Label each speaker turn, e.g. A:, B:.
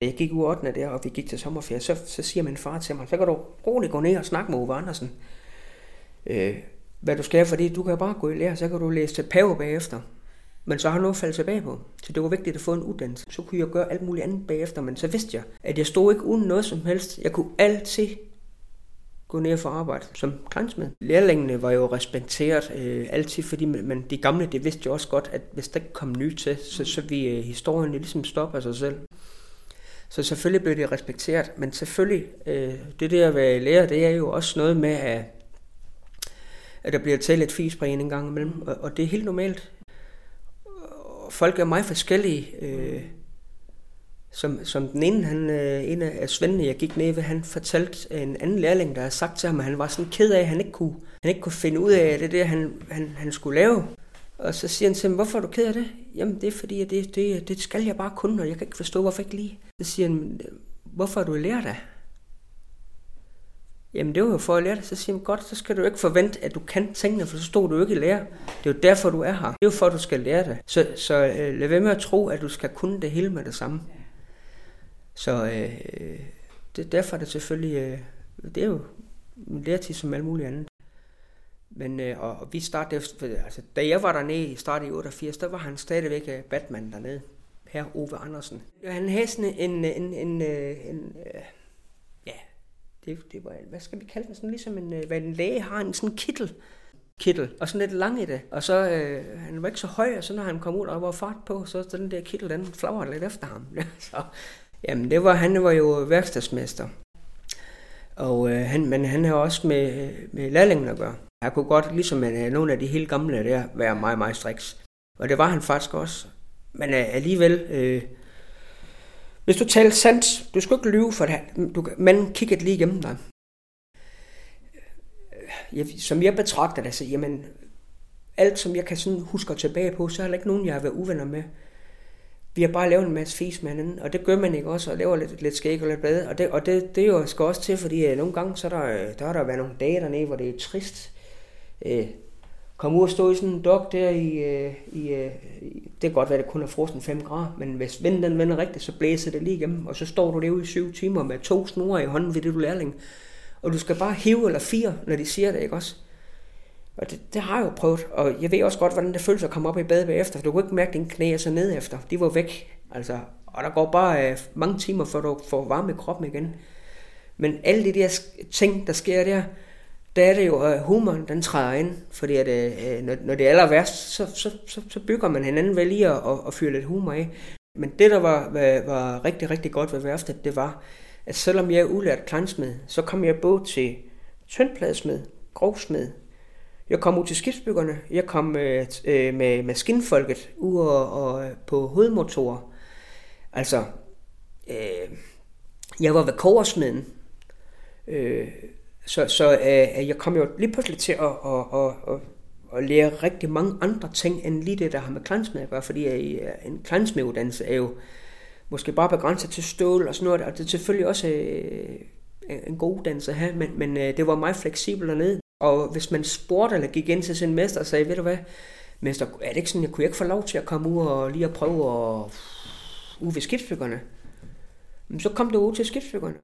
A: Jeg gik ud 8. der, og vi gik til sommerferie, så, så siger min far til mig, så kan du roligt gå ned og snakke med Ove Andersen. Øh, hvad du skal, fordi du kan bare gå i lære, så kan du læse til pave bagefter. Men så har jeg noget falde tilbage på. Så det var vigtigt at få en uddannelse. Så kunne jeg gøre alt muligt andet bagefter, men så vidste jeg, at jeg stod ikke uden noget som helst. Jeg kunne altid gå ned for arbejde som klangsmed. Lærlingene var jo respekteret øh, altid, fordi men de gamle, det vidste jo også godt, at hvis der ikke kom nyt til, så, så vi øh, historien ligesom stopper sig selv. Så selvfølgelig blev det respekteret, men selvfølgelig, øh, det der at være lærer, det er jo også noget med, at, at der bliver talt lidt fisbræn en gang imellem, og, og det er helt normalt. Folk er meget forskellige. Øh, som, som den ene, han, øh, en af svendene, jeg gik ned ved, han fortalte en anden lærling, der havde sagt til ham, at han var sådan ked af, at han ikke kunne, han ikke kunne finde ud af det der, han, han, han skulle lave. Og så siger han til ham, hvorfor er du ked af det? Jamen det er fordi, at det, det, det skal jeg bare kunne, og jeg kan ikke forstå, hvorfor ikke lige. Så siger han, hvorfor er du lærer det? Jamen det var jo for at lære det. Så siger han, godt, så skal du ikke forvente, at du kan tingene, for så stod du ikke i lære. Det er jo derfor, du er her. Det er jo for, at du skal lære det. Så, så øh, lad være med at tro, at du skal kunne det hele med det samme. Så øh, det, derfor er det selvfølgelig, øh, det er jo en lærtid som alt muligt andet. Men øh, og, vi startede, altså da jeg var dernede i starten i 88, der var han stadigvæk øh, Batman dernede. Her Ove Andersen. Han havde sådan øh, en, en, øh, en, en, en ja, det, det var, hvad skal vi kalde den, sådan ligesom en, hvad en læge har, en sådan kittel, kittel, og sådan lidt lang i det. Og så, øh, han var ikke så høj, og så når han kom ud, og var fart på, så den der kittel, den flagrede lidt efter ham. så, Jamen, det var, han var jo værkstedsmester. Og øh, han, men han har også med, med lærlingen at gøre. Han kunne godt, ligesom med nogle af de helt gamle der, være meget, meget striks. Og det var han faktisk også. Men øh, alligevel, øh, hvis du taler sandt, du skal ikke lyve for det. Du, man kiggede lige igennem dig. Øh, jeg, som jeg betragter det, så jamen, alt som jeg kan sådan huske tilbage på, så er der ikke nogen, jeg har været uvenner med vi har bare lavet en masse fis med hinanden, og det gør man ikke også, og laver lidt, lidt skæg og lidt blade. og det, og det, det er jo skal også til, fordi øh, nogle gange, så er der, der har der været nogle dage dernede, hvor det er trist øh, komme ud og stå i sådan en dok der i, øh, i øh, det kan godt være, det kun er frosten 5 grader, men hvis vinden den vender rigtigt, så blæser det lige igennem, og så står du derude i 7 timer med to snore i hånden ved det, du lærling. Og du skal bare hive eller fire, når de siger det, ikke også? Og det, det har jeg jo prøvet, og jeg ved også godt, hvordan det føles at komme op i bad bagefter. Du kunne ikke mærke, at dine knæ så ned efter. De var væk. Altså, og der går bare øh, mange timer, før du får varme i kroppen igen. Men alle de der ting, der sker der, der er det jo, at humoren den træder ind. Fordi at, øh, øh når, når det er aller værst, så, så, så, så bygger man hinanden vel lige at, at fyre lidt humor af. Men det, der var, var, var rigtig, rigtig godt ved værftet, det var, at selvom jeg er ulært klansmed, så kom jeg både til tyndpladesmed, grovsmed, jeg kom ud til skibsbyggerne. Jeg kom øh, øh, med maskinfolket ud og, og øh, på hovedmotorer. Altså, øh, jeg var ved koversmeden. Øh, så så øh, øh, jeg kom jo lige pludselig til at, at, at, at, at lære rigtig mange andre ting, end lige det, der har med klansmed at gøre, fordi øh, en klansmeduddannelse er jo måske bare begrænset til stål og sådan noget, og det er selvfølgelig også øh, en god uddannelse at have, men, men øh, det var meget fleksibelt dernede. Og hvis man spurgte eller gik ind til sin mester og sagde, ved du hvad, mester, er det ikke sådan, jeg kunne ikke få lov til at komme ud og lige at prøve at ude ved skibsbyggerne? Så kom du ud til skibsbyggerne.